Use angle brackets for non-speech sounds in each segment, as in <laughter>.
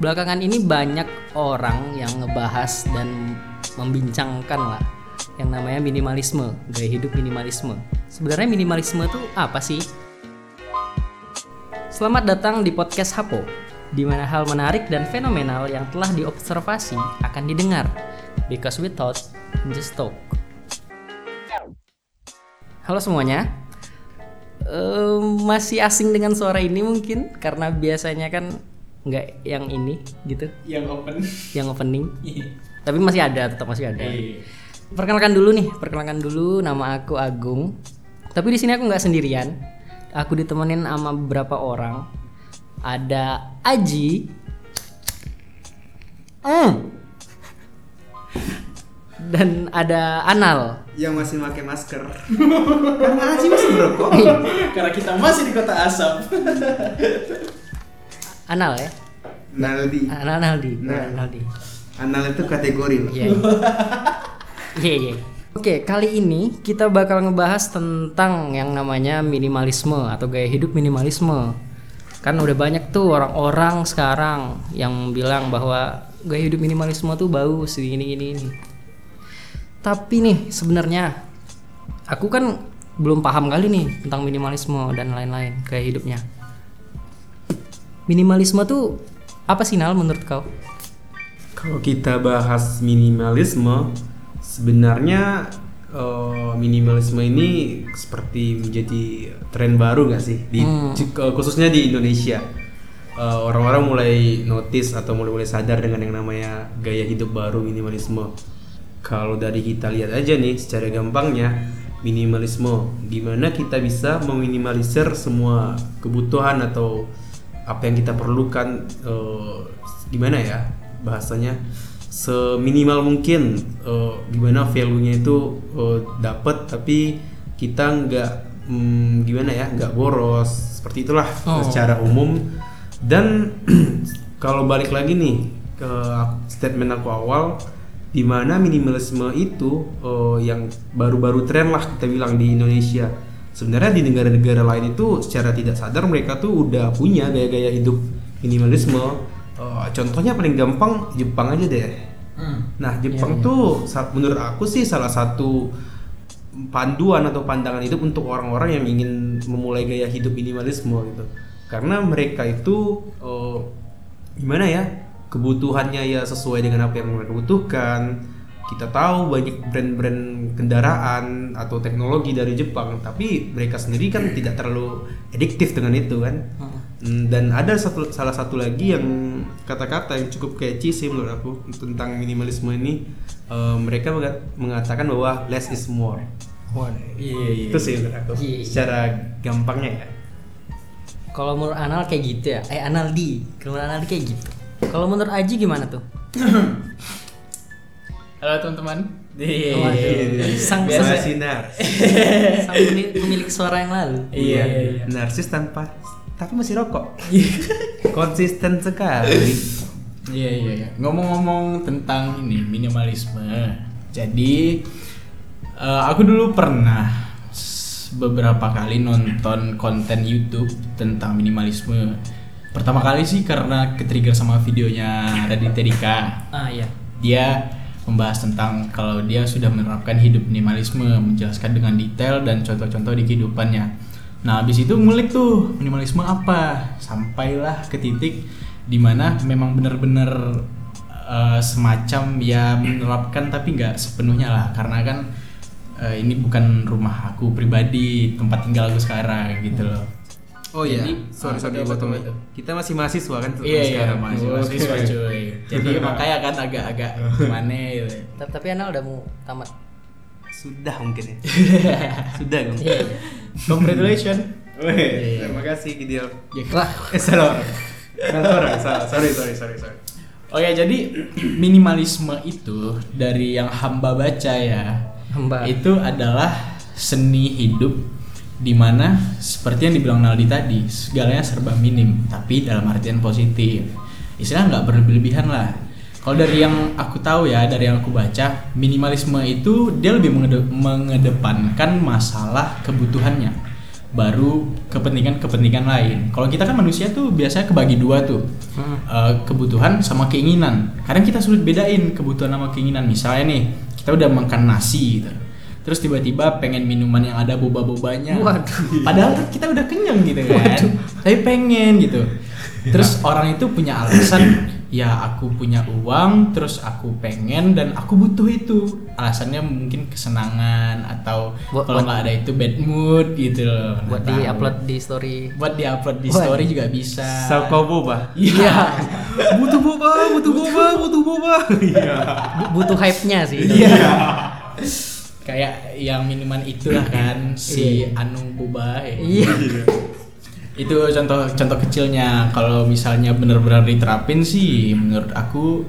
belakangan ini banyak orang yang ngebahas dan membincangkan lah yang namanya minimalisme, gaya hidup minimalisme. Sebenarnya minimalisme itu apa sih? Selamat datang di podcast Hapo, di mana hal menarik dan fenomenal yang telah diobservasi akan didengar. Because we thought, just talk. Halo semuanya, Eh, masih asing dengan suara ini mungkin karena biasanya kan nggak yang ini gitu, yang open yang opening. Tapi masih ada, tetap masih ada. Iya. Perkenalkan dulu nih, perkenalkan dulu nama aku Agung. Tapi di sini aku nggak sendirian. Aku ditemenin sama beberapa orang. Ada Aji. Hmm. Dan ada Anal. yang masih pakai masker karena Aji masih merokok <laughs> karena kita masih di kota asap <laughs> Anal ya? Naldi Anal Naldi. Nah. Naldi. Anal itu kategori loh Iya. <laughs> Iya, iya. Oke, kali ini kita bakal ngebahas tentang yang namanya minimalisme atau gaya hidup minimalisme. Kan udah banyak tuh orang-orang sekarang yang bilang bahwa gaya hidup minimalisme tuh bau segini gini ini. Tapi nih sebenarnya aku kan belum paham kali nih tentang minimalisme dan lain-lain gaya hidupnya. Minimalisme tuh apa sih Nal menurut kau? kalau kita bahas minimalisme sebenarnya eh, minimalisme ini seperti menjadi tren baru nggak sih di Hmm. eh, khususnya di Indonesia Eh, orang-orang mulai notice atau mulai mulai sadar dengan yang namanya gaya hidup baru minimalisme kalau dari kita lihat aja nih secara gampangnya minimalisme di mana kita bisa meminimalisir semua kebutuhan atau apa yang kita perlukan eh, gimana ya bahasanya seminimal mungkin eh, gimana value-nya itu eh, dapat tapi kita nggak hmm, gimana ya nggak boros. Seperti itulah Oh. secara umum. Dan <clears throat> kalau balik lagi nih ke statement aku awal di mana minimalisme itu eh, yang baru-baru tren lah kita bilang di Indonesia sebenarnya di negara-negara lain itu secara tidak sadar mereka tuh udah punya gaya-gaya hidup minimalisme. Eh, contohnya paling gampang Jepang aja deh. Nah Jepang Iya, iya. tuh sa- menurut aku sih salah satu panduan atau pandangan hidup untuk orang-orang yang ingin memulai gaya hidup minimalisme gitu. Karena mereka itu eh, gimana ya kebutuhannya ya sesuai dengan apa yang mereka butuhkan kita tahu banyak brand-brand kendaraan atau teknologi dari Jepang tapi mereka sendiri kan tidak terlalu ediktif dengan itu kan? Hmm, dan ada satu salah satu lagi yang kata-kata yang cukup catchy sih menurut aku tentang minimalisme ini. Eh, mereka menga- mengatakan bahwa less is more. Iya itu sih menurut aku. Iya. secara gampangnya ya. Kalau menurut Anal kayak gitu ya? Eh Analdi, kalau menurut Analdi kayak gitu. Kalau menurut Aji gimana tuh? <coughs> halo teman-teman Waduh, sang, biasa sinar <laughs> sang pemilik, pemilik suara yang lalu. Iya, iya, iya. narsis tanpa tapi masih rokok <laughs> konsisten sekali Iya iya iya. Ngomong-ngomong tentang ini minimalisme. Jadi eh, aku dulu pernah beberapa kali nonton konten YouTube tentang minimalisme. Pertama kali sih karena ketrigger sama videonya Raditya Dika. Ah iya. Dia membahas tentang kalau dia sudah menerapkan hidup minimalisme, menjelaskan dengan detail dan contoh-contoh di kehidupannya. Nah, habis itu ngulik tuh minimalisme apa, sampailah ke titik di mana memang benar-benar eh, semacam ya menerapkan tapi nggak sepenuhnya lah, karena kan eh, ini bukan rumah aku pribadi, tempat tinggal aku sekarang gitu loh. Oh iya Jadi, sorry ah, sorry dipotong. betul, betul. kita masih mahasiswa kan Iya iya sekarang masih Oke. mahasiswa cuy. Jadi makanya kan agak-agak <laughs> gimana gitu. Ta- Tapi Anal udah mau tamat. sudah mungkin ya <laughs> sudah Iya. iya. Congratulations. Weh, terima kasih Gideon Ya, <laughs> eh salah salah salah sorry sorry sorry sorry Oke, jadi <clears throat> minimalisme itu dari yang hamba baca ya. hamba. Itu adalah seni hidup di mana seperti yang dibilang Naldi tadi, segalanya serba minim, tapi dalam artian positif. Istilah nggak berlebihan lah. Kalau dari yang aku tahu ya, dari yang aku baca, minimalisme itu dia lebih mengede- mengedepankan masalah kebutuhannya baru kepentingan-kepentingan lain. Kalau kita kan manusia tuh biasanya kebagi dua tuh, Eh, kebutuhan sama keinginan. Kadang kita sulit bedain kebutuhan sama keinginan. Misalnya nih, kita udah makan nasi gitu. Terus tiba-tiba pengen minuman yang ada boba-bobanya. Waduh. Padahal kan kita udah kenyang gitu kan. Tapi pengen gitu. Terus orang itu punya alasan, ya aku punya uang, terus aku pengen dan aku butuh itu. Alasannya mungkin kesenangan atau Buat- kalau nggak ada itu bad mood gitu loh. buat di upload di story buat di upload di Waduh. story juga bisa. Salko boba. Iya. butuh boba, butuh boba, butuh boba. Iya. Bu- butuh hype-nya sih Iya. Kayak yang minuman itulah kan si Anu Boba. ya. iya. Itu contoh contoh kecilnya. Kalau misalnya benar-benar diterapin sih menurut aku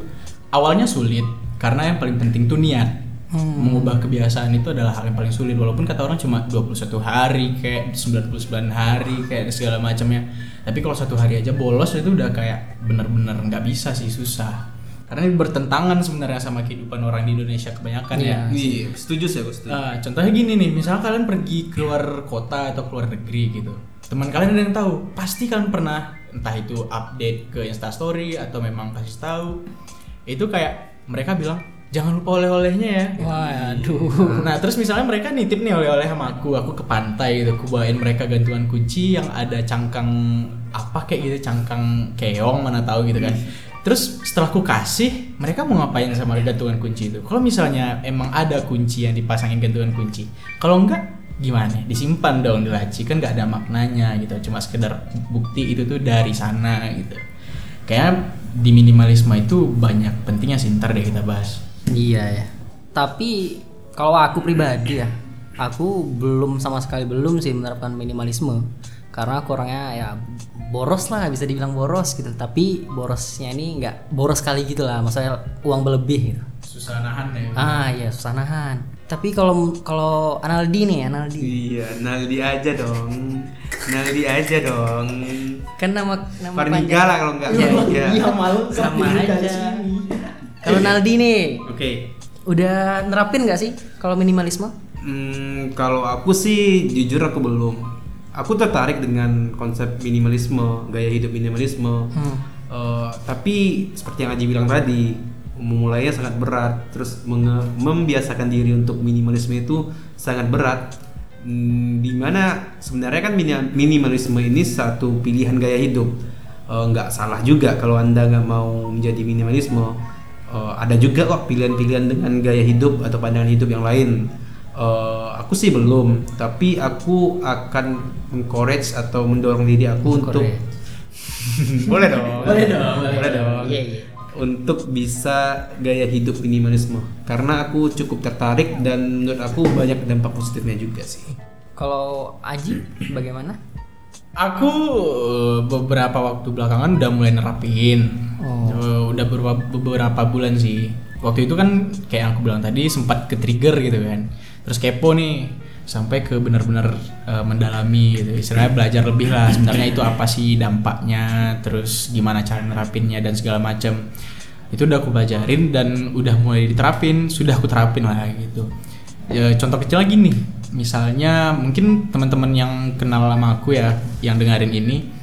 awalnya sulit. Karena yang paling penting tuh niat. Mengubah kebiasaan itu adalah hal yang paling sulit. Walaupun kata orang cuma 21 hari kayak 99 hari kayak segala macamnya. Tapi kalau satu hari aja bolos itu udah kayak bener-bener nggak bisa sih susah karena ini bertentangan sebenarnya sama kehidupan orang di Indonesia kebanyakan ya Iya, setuju sih aku setuju. Ah, contohnya gini nih, misalnya kalian pergi keluar kota atau keluar negeri gitu. Teman kalian ada yang tahu, pasti kalian pernah entah itu update ke Instastory atau memang kasih tahu. Itu kayak mereka bilang jangan lupa oleh-olehnya ya. waduh Nah terus misalnya mereka nitip nih oleh-oleh sama aku, aku ke pantai gitu, aku bawain mereka gantungan kunci yang ada cangkang apa kayak gitu, cangkang keong mana tahu gitu kan. Terus setelah aku kasih, mereka mau ngapain sama gantungan kunci itu? Kalau misalnya emang ada kunci yang dipasangin gantungan kunci, kalau enggak gimana? Disimpan dong di laci kan nggak ada maknanya gitu, cuma sekedar bukti itu tuh dari sana gitu. Kayak di minimalisme itu banyak pentingnya sih ntar deh kita bahas. iya ya tapi kalau aku pribadi ya aku belum sama sekali belum sih menerapkan minimalisme karena aku orangnya ya boros lah bisa dibilang boros gitu tapi borosnya ini nggak boros kali gitu lah maksudnya uang berlebih gitu Susah nahan ya. ah iya susah nahan tapi kalau kalau Analdi nih Analdi Iya, Naldi aja dong. Naldi aja dong. kan nama nama Farmiga lah kalau enggak. Iya, Iya. Iya malu sama aja kalau Naldi nih Oke. udah nerapin nggak sih kalau minimalisme Hmm, kalau aku sih jujur aku belum. Aku tertarik dengan konsep minimalisme, gaya hidup minimalisme. Hmm. Eh, tapi seperti yang Aji bilang tadi, memulainya sangat berat. Terus membiasakan diri untuk minimalisme itu sangat berat. Hmm, di mana sebenarnya kan mini- minimalisme ini satu pilihan gaya hidup. Eh, nggak salah juga kalau anda nggak mau menjadi minimalisme. Eh, ada juga kok pilihan-pilihan dengan gaya hidup atau pandangan hidup yang lain. Eh, aku sih belum, tapi aku akan encourage atau mendorong diri aku untuk <laughs> boleh dong, <laughs> Boleh dong, boleh boleh dong, Iya, iya. untuk bisa gaya hidup minimalisme. Karena aku cukup tertarik dan menurut aku banyak dampak positifnya juga sih. kalau Aji bagaimana Aku eh, beberapa waktu belakangan udah mulai nerapin. Oh. Eh, Udah beberapa, beberapa bulan sih. Waktu itu kan kayak yang aku bilang tadi sempat ke trigger gitu kan. Terus kepo nih sampai ke benar-benar eh, mendalami gitu. Istilahnya belajar lebih lah sebenarnya itu apa sih dampaknya, terus gimana cara nerapinnya dan segala macam. Itu udah aku pelajarin dan udah mulai diterapin, sudah aku terapin lah gitu. Ya, contoh kecil lagi nih, misalnya mungkin teman-teman yang kenal sama aku ya, yang dengerin ini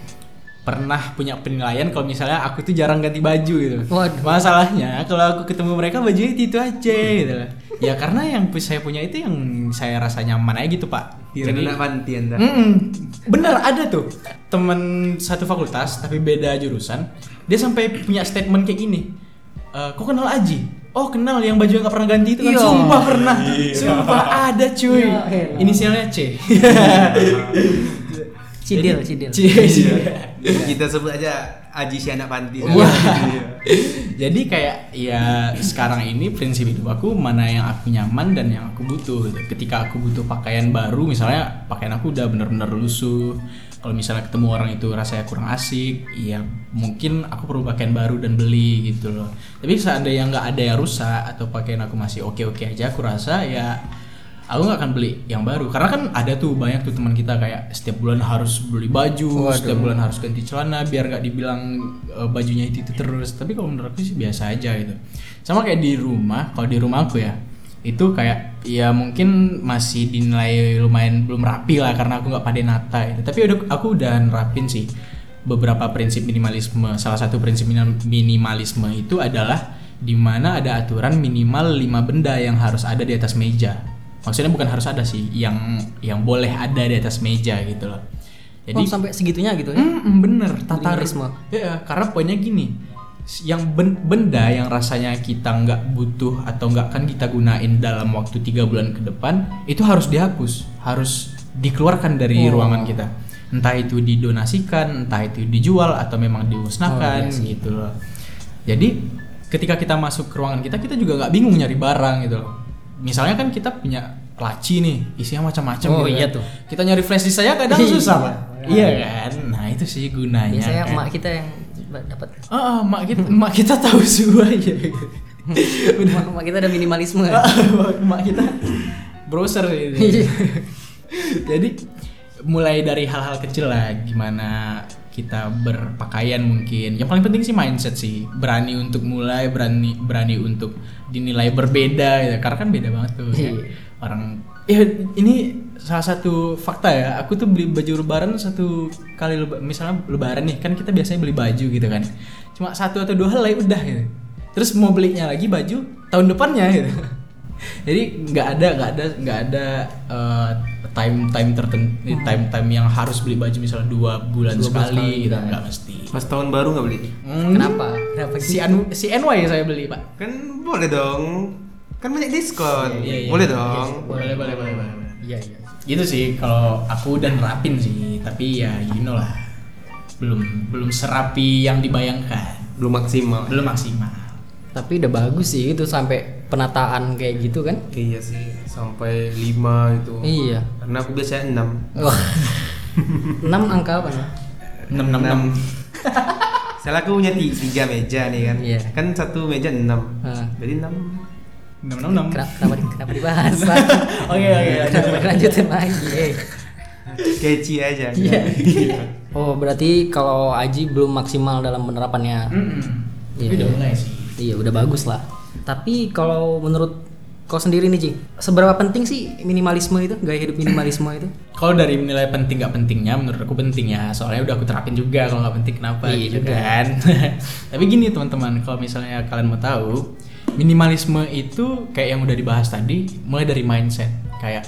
pernah punya penilaian kalau misalnya aku tuh jarang ganti baju gitu. Waduh. Masalahnya kalau aku ketemu mereka bajunya itu, itu aja gitu. Ya karena yang saya punya itu yang saya rasa nyaman aja gitu pak. Jadi nak manti anda. Mm-mm. bener ada tuh teman satu fakultas tapi beda jurusan. Dia sampai punya statement kayak gini. "Eh, kok kenal Aji? Oh kenal yang baju yang gak pernah ganti itu kan Iya. Sumpah pernah Sumpah ada cuy Iya, elah. Inisialnya C Cidil Cidil C <laughs> Kita sebut aja Aji si anak panti. Wah. Jadi kayak ya sekarang ini prinsip hidup aku mana yang aku nyaman dan yang aku butuh. gitu. Ketika aku butuh pakaian baru, misalnya pakaian aku udah bener-bener lusuh. Kalau misalnya ketemu orang itu rasanya kurang asik, ya mungkin aku perlu pakaian baru dan beli gitu loh. Tapi seandainya nggak ada yang rusak atau pakaian aku masih oke-oke aja, aku rasa ya aku nggak akan beli yang baru. Karena kan ada tuh banyak tuh teman kita kayak setiap bulan harus beli baju setiap bulan harus ganti celana biar nggak dibilang e, bajunya itu, itu terus. Tapi kalau menurut aku sih biasa aja gitu. Sama kayak di rumah kalau di rumah aku ya itu kayak ya mungkin masih dinilai lumayan belum rapi lah karena aku nggak pada nata itu tapi udah aku udah nerapin sih beberapa prinsip minimalisme. Salah satu prinsip minim- minimalisme itu adalah di mana ada aturan minimal lima benda yang harus ada di atas meja maksudnya bukan harus ada sih yang yang boleh ada di atas meja gitu loh jadi oh, sampai segitunya gitu ya. Mm, mm, bener tata Minimalisme. Ya, karena poinnya gini, yang ben- benda yang rasanya kita nggak butuh atau nggak akan kita gunain dalam waktu tiga bulan ke depan itu harus dihapus, harus dikeluarkan dari Oh. ruangan kita. Entah itu didonasikan, entah itu dijual atau memang dimusnahkan Oh, iya gitu loh. Jadi ketika kita masuk ke ruangan kita, kita juga nggak bingung nyari barang gitu loh. Misalnya kan kita punya laci nih, isinya macam-macam. Oh, gitu iya kan. tuh. Kita nyari flash disk saya kadang Iya, susah pak. Iya makanya. kan, nah itu sih gunanya. Biasanya kan. emak kita yang dapat. Ah, mak kita, mak kita tahu semua aja. <laughs> Emak emak kita ada minimalisme. mak kita browser Iya. ini. Jadi mulai dari hal-hal kecil lah, gimana kita berpakaian mungkin. Yang paling penting sih mindset sih, berani untuk mulai, berani berani untuk dinilai berbeda, ya. karena kan beda banget tuh. ya. Orang, ya ini salah satu fakta ya. Aku tuh beli baju lebaran satu kali leba- misalnya lebaran nih, kan kita biasanya beli baju gitu kan. Cuma satu atau dua helai udah gitu. Terus mau belinya lagi baju tahun depannya gitu. <laughs> Jadi nggak ada nggak ada nggak ada eh, time time tertentu time time yang harus beli baju misalnya dua bulan Dua sekali, gitu ya. nggak mesti. Pas tahun baru nggak beli? Hmm, Kenapa? Kenapa Si Anu si NY saya beli pak. Kan boleh dong. Kan banyak diskon. Iya, iya. boleh dong. Boleh boleh boleh boleh. Iya iya. Gitu sih kalau aku udah nerapin sih tapi ya you know lah belum belum serapi yang dibayangkan Belum maksimal. belum maksimal. Tapi udah bagus sih itu sampai penataan kayak gitu kan? Iya sih, sampai 5 itu. Iya. Karena aku biasanya 6. Wah. 6 angka apa? ya? enam enam enam. Salah aku punya ti- tiga meja nih kan. Iya. Kan satu meja 6. Ah. Jadi 6. Enam enam enam. Kenapa, kenapa, kenapa dibahas? <laughs> Oke oke. Kenapa lanjutin lagi? <laughs> Keci aja. Iya. <laughs> Oh berarti kalau Aji belum maksimal dalam penerapannya? Mm-mm. Iya. Udah mulai sih. Iya udah bagus lah. Tapi kalau menurut kau sendiri nih Ji, seberapa penting sih minimalisme itu, gaya hidup minimalisme itu? Kalau dari menilai penting nggak pentingnya, menurut aku penting ya. Soalnya udah aku terapin juga. Kalau nggak penting kenapa Iya gitu juga. kan? Tapi gini teman-teman, kalau misalnya kalian mau tahu, minimalisme itu kayak yang udah dibahas tadi, mulai dari mindset, kayak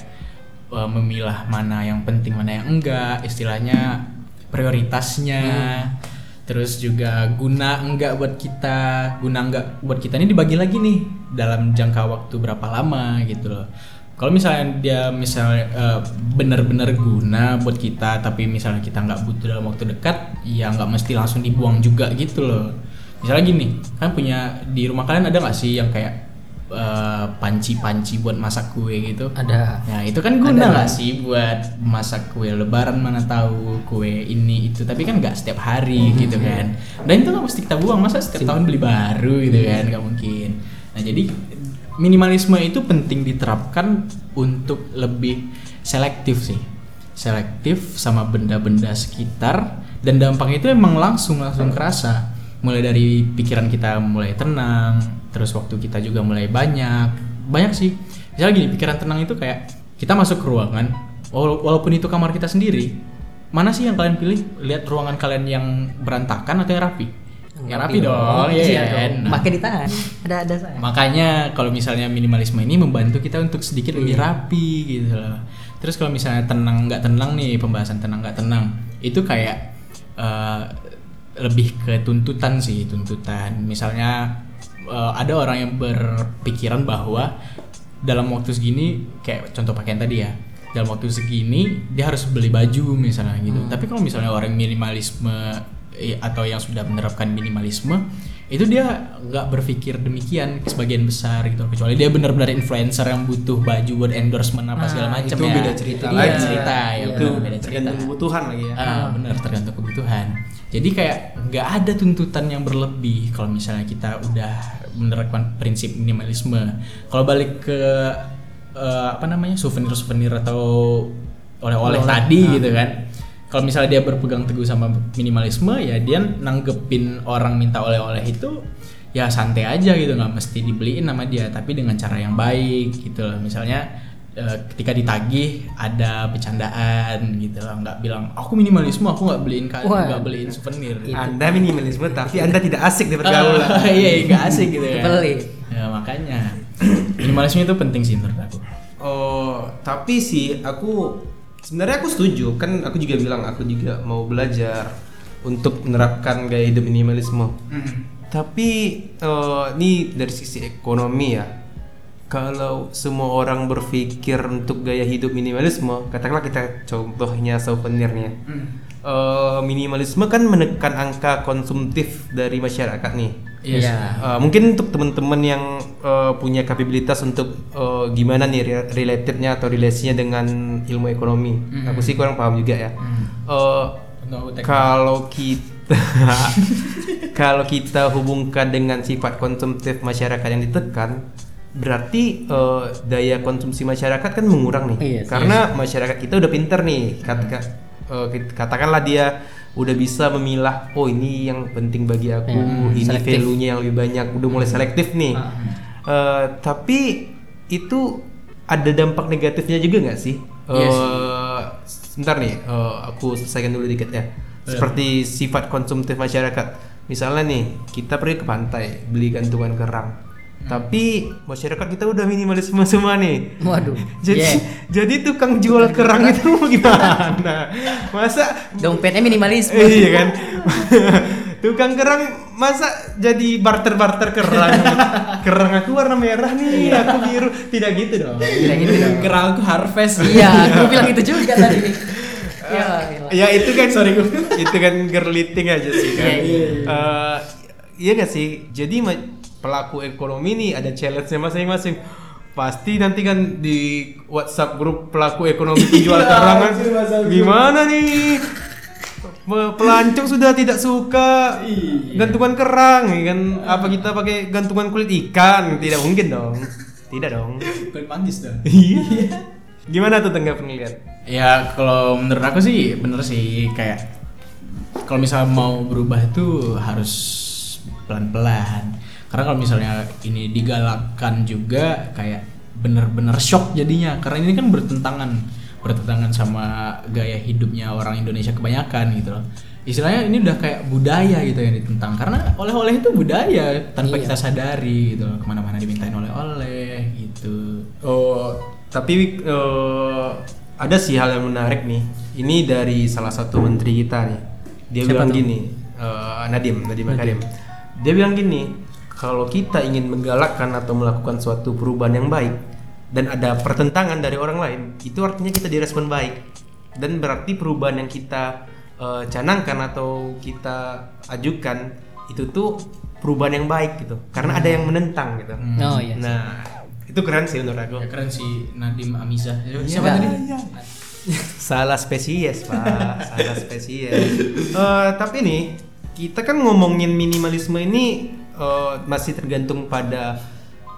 eh, memilah mana yang penting, mana yang enggak, istilahnya prioritasnya. Terus juga guna enggak buat kita, guna enggak buat kita ini dibagi lagi nih dalam jangka waktu berapa lama gitu loh. Kalau misalnya dia misalnya eh, benar-benar guna buat kita, tapi misalnya kita nggak butuh dalam waktu dekat, ya nggak mesti langsung dibuang juga gitu loh. Misalnya gini, kan punya di rumah kalian ada nggak sih yang kayak eh, panci-panci buat masak kue gitu? Ada. Nah itu kan guna nggak sih buat masak kue lebaran mana tahu kue ini itu. Tapi kan nggak setiap hari gitu kan. Dan itu nggak mesti kita buang masa setiap tahun beli baru gitu kan nggak mungkin. Nah jadi minimalisme itu penting diterapkan untuk lebih selektif sih. Selektif sama benda-benda sekitar dan dampaknya itu emang langsung langsung kerasa mulai dari pikiran kita mulai tenang terus waktu kita juga mulai banyak banyak sih misalnya gini pikiran tenang itu kayak kita masuk ke ruangan wala- walaupun itu kamar kita sendiri mana sih yang kalian pilih lihat ruangan kalian yang berantakan atau yang rapi yang rapi dong iya iya dong. kan? Nah, Pakai di tangan. Ada ada saya. Makanya kalau misalnya minimalisme ini membantu kita untuk sedikit lebih Iya. rapi gitu loh. Terus kalau misalnya tenang nggak tenang nih pembahasan tenang nggak tenang itu kayak eh, lebih ke tuntutan sih tuntutan. Misalnya eh, ada orang yang berpikiran bahwa dalam waktu segini kayak contoh pakaian tadi ya dalam waktu segini dia harus beli baju misalnya gitu. Tapi kalau misalnya orang minimalisme eh, atau yang sudah menerapkan minimalisme itu dia nggak berpikir demikian sebagian besar gitu kecuali dia benar-benar influencer yang butuh baju buat endorsement apa segala Nah, macam itu ya beda cerita Itu lagi. cerita ya Iya. Itu benar, beda cerita tergantung kebutuhan lagi ya. Ah, benar tergantung kebutuhan. Jadi kayak nggak ada tuntutan yang berlebih kalau misalnya kita udah menerapkan prinsip minimalisme. Kalau balik ke eh, apa namanya souvenir-souvenir atau oleh-oleh tadi Ah. gitu kan. Kalau misalnya dia berpegang teguh sama minimalisme ya dia nanggepin orang minta oleh-oleh itu ya santai aja gitu nggak mesti dibeliin sama dia tapi dengan cara yang baik gitu loh misalnya eh, ketika ditagih ada bercandaan gitu loh nggak bilang aku minimalisme aku nggak beliin ka- Wah. nggak beliin souvenir Anda minimalisme tapi Anda tidak asik di pergaulan. Ah, <laughs> iya nggak asik gitu ya Pelit. ya makanya minimalisme itu penting sih menurut aku Oh, tapi sih aku sebenarnya aku setuju kan aku juga bilang aku juga mau belajar untuk menerapkan gaya hidup minimalisme. Tapi eh, ini dari sisi ekonomi ya. Kalau semua orang berpikir untuk gaya hidup minimalisme, katakanlah kita contohnya souvenirnya. Eh, minimalisme kan menekan angka konsumtif dari masyarakat nih. Iya sih. Uh, mungkin untuk teman-teman yang uh, punya kapabilitas untuk uh, gimana nih re- relatednya atau relasinya dengan ilmu ekonomi, aku sih kurang paham juga ya. Uh, Untuk teknik. kalau kita <laughs> kalau kita hubungkan dengan sifat konsumtif masyarakat yang ditekan, berarti uh, daya konsumsi masyarakat kan mengurang nih. Iya sih. Karena masyarakat kita udah pinter nih, kata- uh, kit- katakanlah dia udah bisa memilah, oh ini yang penting bagi aku, Hmm, ini selektif. value-nya yang lebih banyak, udah mulai selektif nih. Eh, tapi itu ada dampak negatifnya juga nggak sih? Yes. Eh, sebentar nih, eh, aku selesaikan dulu dikit ya. Seperti sifat konsumtif masyarakat. Misalnya nih, kita pergi ke pantai beli gantungan kerang. Tapi masyarakat kita udah minimalisme semua nih. Waduh. <laughs> Jadi Yeah. jadi tukang jual kerang itu mau gimana? Masa Dompetnya minimalisme. iya kan <laughs> tukang kerang masa jadi barter barter kerang <laughs> kerang aku warna merah nih aku biru tidak gitu dong Tidak gitu dong. kerang aku harvest Iya, aku bilang itu juga tadi. Ya, gila. ya itu kan sorry itu kan gerliting aja sih kan Iya, iya, Eh, iya gak sih jadi pelaku ekonomi nih ada challenge-nya masing-masing. Pasti nanti kan di WhatsApp grup pelaku ekonomi <laughs> penjual Iya, kan grup. gimana nih? Pe- pelancong sudah tidak suka Iya. gantungan kerang ya kan? Apa kita pakai gantungan kulit ikan? Tidak mungkin dong. Tidak dong. <laughs> Kulit manggis dong iya. Gimana tuh tanggapan kalian Ya kalau menurut aku sih bener sih kayak kalau misalnya mau berubah itu harus pelan-pelan. Karena kalau misalnya ini digalakkan juga kayak bener-bener shock jadinya. Karena ini kan bertentangan bertentangan sama gaya hidupnya orang Indonesia kebanyakan gitu loh. Istilahnya ini udah kayak budaya gitu yang ditentang. Karena oleh-oleh itu budaya tanpa Iya. kita sadari gitu loh. Ke mana-mana dimintain oleh-oleh gitu. Oh, tapi eh, ada sih hal yang menarik nih. Ini dari salah satu menteri kita nih. Dia Siapa bilang tuh? gini, eh, Nadim, Nadim Makarim. Dia bilang gini, kalau kita ingin menggalakkan atau melakukan suatu perubahan yang baik dan ada pertentangan dari orang lain, itu artinya kita direspon baik. Dan berarti perubahan yang kita eh, canangkan atau kita ajukan itu tuh perubahan yang baik gitu. Karena ada yang menentang gitu. Oh iya. Nah, itu keren sih menurut aku. Ya keren si Nadim Amiza. Iya. Siapa tadi? Salah spesies, Pak. Salah spesies. <laughs> Eh, tapi nih, kita kan ngomongin minimalisme ini eh, masih tergantung pada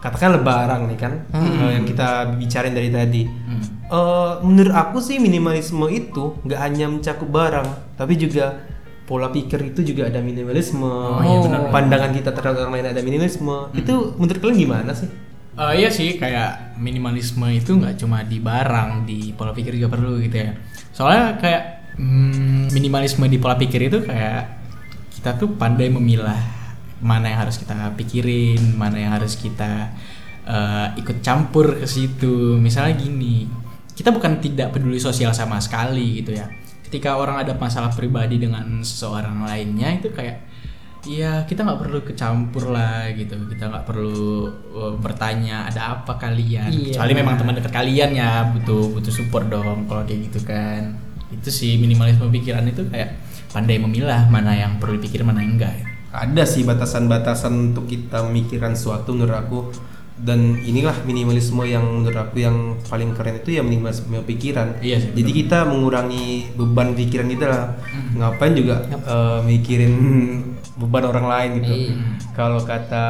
katakan lebaran nih kan eh, yang kita bicarain dari tadi. Hmm. Eh, menurut aku sih minimalisme itu nggak hanya mencakup barang, tapi juga pola pikir itu juga ada minimalisme. iya, benar. Pandangan kita terhadap orang lain ada minimalisme. Itu menurut kalian gimana sih? Eh, iya sih kayak minimalisme itu nggak cuma di barang di pola pikir juga perlu gitu ya soalnya kayak hmm, minimalisme di pola pikir itu kayak kita tuh pandai memilah mana yang harus kita pikirin mana yang harus kita eh, ikut campur ke situ misalnya gini kita bukan tidak peduli sosial sama sekali gitu ya ketika orang ada masalah pribadi dengan seseorang lainnya itu kayak Iya, kita nggak perlu kecampur lah gitu. Kita nggak perlu uh, bertanya ada apa kalian. Iya. Kecuali memang teman dekat kalian ya butuh butuh support dong kalau kayak gitu kan. Itu sih minimalisme pikiran itu kayak pandai memilah mana yang perlu dipikir mana yang enggak. Ada sih batasan-batasan untuk kita memikirkan suatu menurut aku. Dan inilah minimalisme yang menurut aku yang paling keren itu ya minimalisme pikiran. Iya sih, jadi kita mengurangi beban pikiran kita lah. Ngapain juga eh, mikirin <laughs> beban orang lain gitu. Iya. kalau kata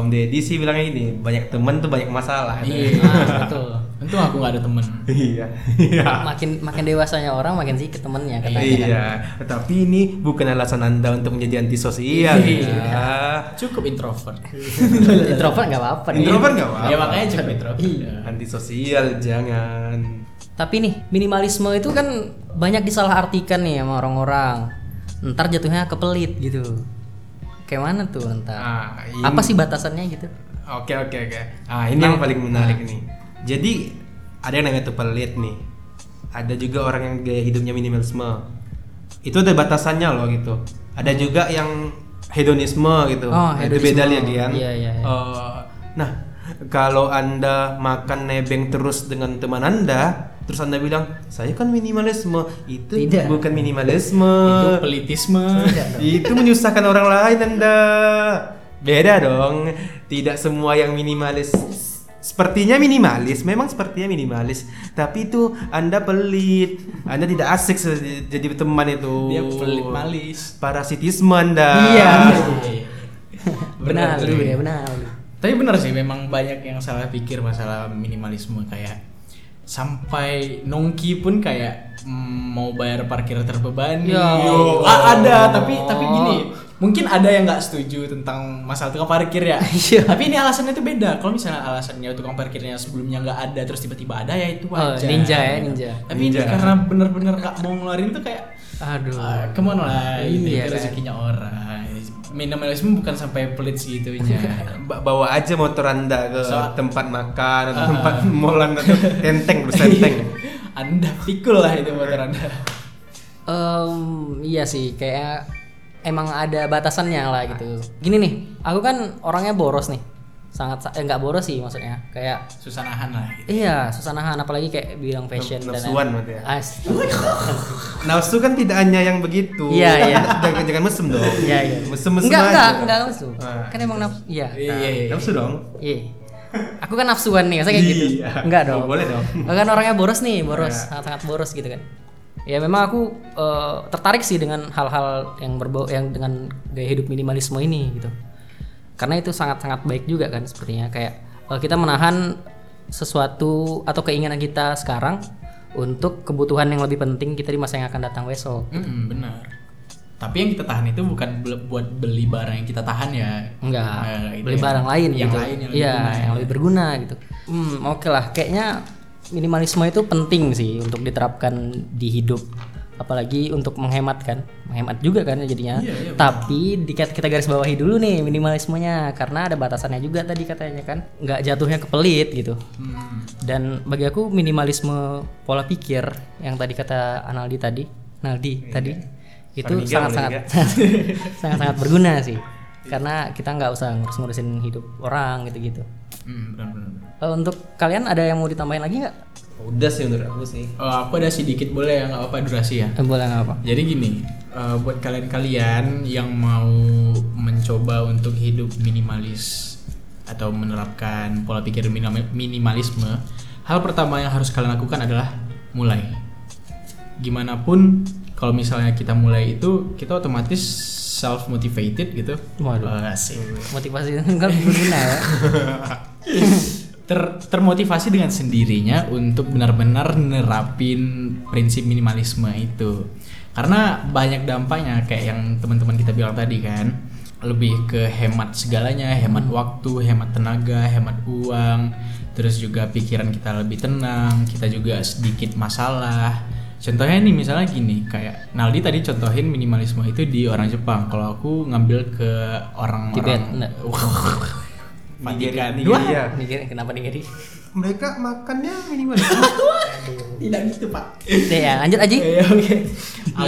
Om Deddy sih bilangnya ini banyak teman tuh banyak masalah. Iya, Ah, betul. Untung aku nggak ada temen. iya iya <laughs> Makin makin dewasanya orang makin sih temennya katanya kan. Iya, tetapi ini bukan alasan Anda untuk menjadi antisosial. Iya. ya. Cukup introvert. <laughs> introvert nggak apa-apa. Introvert nggak apa-apa. ya makanya cukup introvert. Iya. Antisosial jangan. Tapi nih minimalisme itu kan banyak disalahartikan nih sama orang-orang. Ntar jatuhnya ke pelit gitu. Kayak mana tuh ntar? Ah, ini- Apa sih batasannya gitu? Oke oke oke. Ah ini yang paling menarik nih. Jadi ada yang namanya tuh pelit nih. Ada juga orang yang gaya hidupnya minimalisme. Itu ada batasannya loh gitu. Ada juga yang hedonisme gitu. Oh, Nah, Itu hedonisme. beda lihat Dian. Iya, iya, iya. Eh, nah kalau anda makan nebeng terus dengan teman anda, terus anda bilang saya kan minimalisme, itu Tidak. bukan minimalisme. Itu pelitisme. itu menyusahkan orang lain anda beda dong tidak semua yang minimalis sepertinya minimalis memang sepertinya minimalis tapi itu anda pelit anda tidak asik jadi teman itu Dia pelit malis. parasitisme anda Iya. <laughs> Benar, Benar, lu benar. ya benar. lu. Tapi benar sih memang banyak yang salah pikir masalah minimalisme kayak sampai nongki pun kayak mm, mau bayar parkir terbebani. Ya Yo, ah, ada tapi tapi gini mungkin ada yang nggak setuju tentang masalah tukang parkir ya. <laughs> Iya. tapi ini alasannya itu beda. Kalau misalnya alasannya tukang parkirnya sebelumnya nggak ada terus tiba-tiba ada ya itu Oh, wajar. ninja ya, ninja. Tapi ini Ninja. karena bener-bener nggak mau ngeluarin tuh kayak Aduh. Ah, ke mana lah ini Iya, kan? rezekinya orang. Minimalisme bukan sampai pelit segitunya. <laughs> Ba- bawa aja motor anda ke So- tempat makan atau Ah. tempat <laughs> mall anda tuh tenteng bersenteng anda pikul lah itu motor anda. Em, iya sih, kayak emang ada batasannya lah gitu. Gini nih, aku kan orangnya boros nih. Sangat sa- eh, nggak boros sih maksudnya. Kayak Susah nahan lah gitu. iya, susah nahan apalagi kayak bilang fashion dan Nafsuan berarti ya? As- nafsu kan tidak hanya yang begitu Iya, iya. <laughs> jangan jangan mesem dong Iya, iya. mesem mesem Enggak, aja enggak, enggak nafsu. Ah. Kan emang nafsu. Iya. Iya, iya, iya. nafsu dong Iya. Aku kan nafsuan nih, saya kayak gitu. Iya. Enggak dong. Oh, boleh dong. Kan orangnya boros nih, boros, Iya. sangat-sangat boros gitu kan. Ya memang aku eh, tertarik sih dengan hal-hal yang berbau yang dengan gaya hidup minimalisme ini gitu. Karena itu sangat-sangat baik juga kan sepertinya kayak eh, kita menahan sesuatu atau keinginan kita sekarang untuk kebutuhan yang lebih penting kita di masa yang akan datang besok. Mm-mm, benar. Tapi yang kita tahan itu bukan buat beli barang yang kita tahan ya. Enggak, Nah, beli barang lain yang gitu. lain yang lebih Iya, guna, yang ya. lebih berguna gitu. Hmm, oke lah. Kayaknya minimalisme itu penting sih untuk diterapkan di hidup. Apalagi untuk menghemat kan, menghemat juga kan jadinya. Iya, iya, Tapi di, kita garis bawahi dulu nih minimalismenya karena ada batasannya juga tadi katanya kan, nggak jatuhnya ke pelit gitu. Hmm. Dan bagi aku minimalisme pola pikir yang tadi kata Analdi tadi, Naldi tadi itu sangat-sangat <laughs> sangat-sangat berguna sih. Karena kita nggak usah ngurus-ngurusin hidup orang gitu-gitu. Hmm, benar-benar. Eh, untuk kalian ada yang mau ditambahin lagi nggak? udah sih menurut aku sih Oh, aku ada sedikit boleh ya nggak apa durasi ya. Eh, boleh nggak apa? Jadi gini, eh, buat kalian-kalian yang mau mencoba untuk hidup minimalis atau menerapkan pola pikir minima- minimalisme, hal pertama yang harus kalian lakukan adalah mulai. Gimana pun kalau misalnya kita mulai itu kita otomatis self motivated gitu. Waduh. Eh, asik. Motivasi <laughs> kan berguna ya. <laughs> Ter- termotivasi dengan sendirinya untuk benar-benar nerapin prinsip minimalisme itu karena banyak dampaknya kayak yang teman-teman kita bilang tadi kan lebih ke hemat segalanya hemat waktu hemat tenaga hemat uang terus juga pikiran kita lebih tenang kita juga sedikit masalah contohnya nih misalnya gini kayak Naldi tadi contohin minimalisme itu di orang Jepang kalau aku ngambil ke orang Tibet. Vatikan Nigeria. Nigeria kenapa Nigeria? mereka makannya minimal <laughs> tidak gitu pak ya, lanjut aja. Iya oke.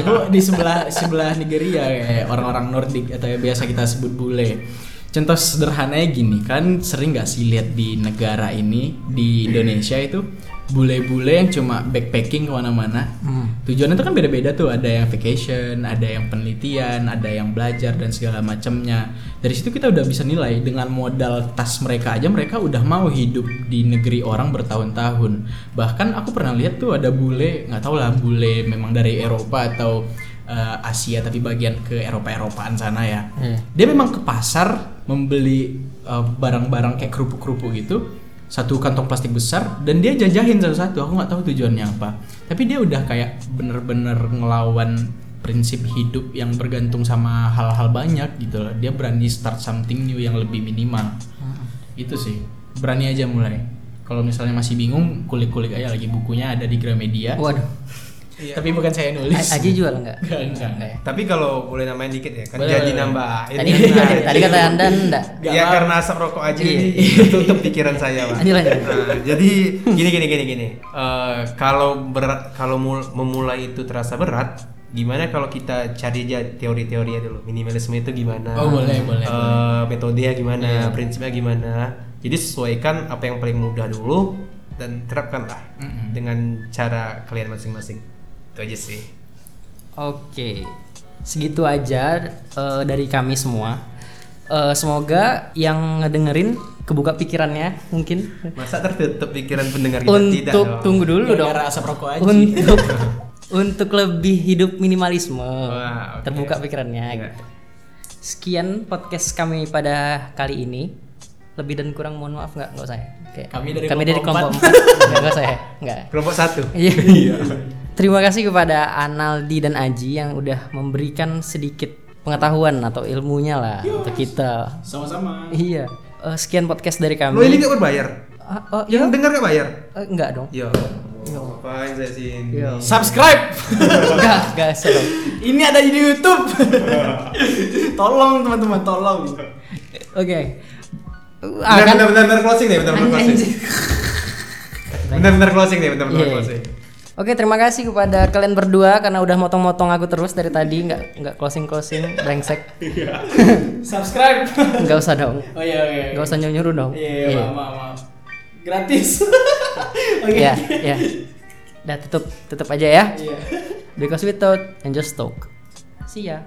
Aku di sebelah sebelah Nigeria kayak orang-orang Nordik atau yang biasa kita sebut bule. Contoh sederhananya gini kan sering nggak sih lihat di negara ini di Indonesia itu bule-bule yang cuma backpacking ke mana-mana. Hmm. Tujuannya itu kan beda-beda tuh. Ada yang vacation, ada yang penelitian, ada yang belajar dan segala macamnya. Dari situ kita udah bisa nilai dengan modal tas mereka aja mereka udah mau hidup di negeri orang bertahun-tahun. Bahkan aku pernah lihat tuh ada bule nggak tahu lah bule memang dari Eropa atau eh, Asia tapi bagian ke Eropa-Eropaan sana ya. Iya. Dia memang ke pasar membeli eh, barang-barang kayak kerupuk-kerupuk gitu satu kantong plastik besar dan dia jajahin satu-satu aku nggak tahu tujuannya apa tapi dia udah kayak bener-bener ngelawan prinsip hidup yang bergantung sama hal-hal banyak gitu loh. Dia berani start something new yang lebih minimal. Itu sih. Berani aja mulai. Kalau misalnya masih bingung, kulik-kulik aja lagi bukunya ada di Gramedia. Waduh. Tapi bukan saya A- nulis. Aji jual enggak? Enggak, enggak. Enggak ya? Tapi kalau boleh namain dikit ya, kan Boleh, jadi nambah. Tadi, <laughs> Ini kan- tadi kata Anda enggak. Nggak ya karena asap rokok aja Iya. ini <laughs> tutup pikiran saya pak. Lanjut, lanjut. Nah, jadi gini gini gini gini. Eh, kalau berat kalau mul- memulai itu terasa berat, gimana kalau kita cari aja teori-teorinya dulu. Minimalisme itu gimana? Oh, boleh, boleh, Eh, metodenya Iya. gimana? Prinsipnya gimana? Jadi sesuaikan apa yang paling mudah dulu dan terapkanlah Mm-mm. dengan cara kalian masing-masing. Itu aja sih. Oke, segitu aja eh, dari kami semua. Eh, semoga yang ngedengerin kebuka pikirannya mungkin Masa tertutup pikiran pendengar kita tidak untuk dong. tunggu dulu dong Gara-gara asap rokok aja. untuk untuk lebih hidup minimalisme Wah, oke. terbuka pikirannya Iya. gitu. Sekian podcast kami pada kali ini. Lebih dan kurang mohon maaf nggak nggak usah ya. Kayak- Kami dari kami dari kelompok kelompok empat nggak nggak usah ya nggak. Kelompok satu. Iya. Terima kasih kepada Analdi dan Aji yang udah memberikan sedikit pengetahuan atau ilmunya lah untuk kita. Sama-sama. Iya. Eh, sekian podcast dari kami. Lo ini gak berbayar? Ah, oh, iya. Yang dengar gak bayar? Eh, enggak dong. Yo. Ngapain saya sini? Yo. Subscribe. enggak, enggak seru. Ini ada di YouTube. <laughs> tolong teman-teman, tolong. Oke. Bentar, bentar, bentar, bentar closing nih, <laughs> bentar, bentar closing. Bentar, bentar closing nih, bentar, bentar Iya. closing. Oke, terima kasih kepada kalian berdua karena udah motong-motong aku terus dari tadi nggak nggak closing closing brengsek. <laughs> Subscribe. Nggak usah dong. Oh iya, iya. Nggak usah nyuruh dong. Iya, iya, maaf, maaf, maaf. Gratis. <laughs> Oke. Ya, ya. Udah tutup tutup aja ya. Iya. Because we thought and just talk. See ya.